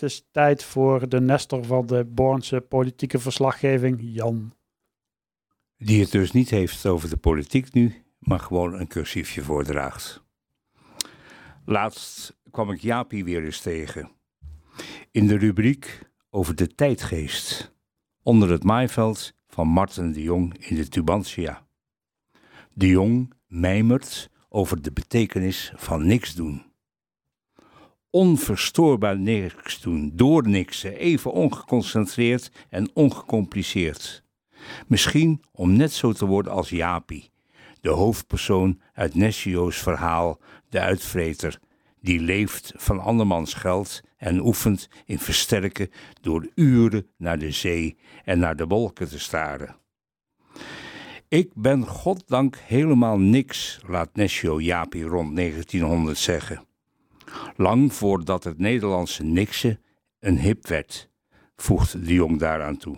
het is tijd voor de Nestor van de Bornse politieke verslaggeving, Jan. Die het dus niet heeft over de politiek nu, maar gewoon een cursiefje voordraagt. Laatst kwam ik Jaapie weer eens tegen. In de rubriek over de tijdgeest. Onder het maaiveld van Marten de Jong in de Tubantia. De Jong mijmert over de betekenis van niks doen. Onverstoorbaar niks doen, door niksen, even ongeconcentreerd en ongecompliceerd. Misschien om net zo te worden als Japi, de hoofdpersoon uit Nessio's verhaal, de uitvreter, die leeft van andermans geld en oefent in versterken door uren naar de zee en naar de wolken te staren. Ik ben goddank helemaal niks, laat Nessio Japi rond 1900 zeggen. Lang voordat het Nederlandse niksen een hip werd, voegt de jong daaraan toe.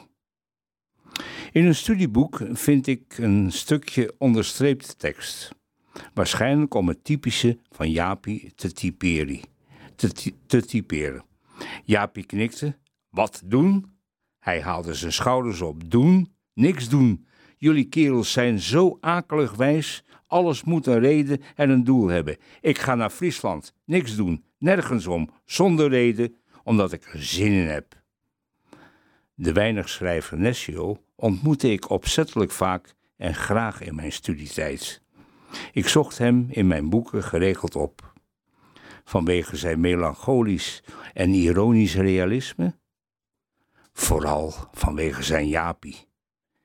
In een studieboek vind ik een stukje onderstreepte tekst. Waarschijnlijk om het typische van Japi te typeren. Te, typeren. Japi knikte. Wat doen? Hij haalde zijn schouders op. Doen? Niks doen. Jullie kerels zijn zo akelig wijs. Alles moet een reden en een doel hebben. Ik ga naar Friesland. Niks doen. Nergens om. Zonder reden. Omdat ik er zin in heb. De weinig schrijver Nessio ontmoette ik opzettelijk vaak en graag in mijn studietijd. Ik zocht hem in mijn boeken geregeld op. Vanwege zijn melancholisch en ironisch realisme? Vooral vanwege zijn Japi.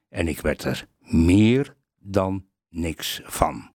En ik werd er meer dan niks van.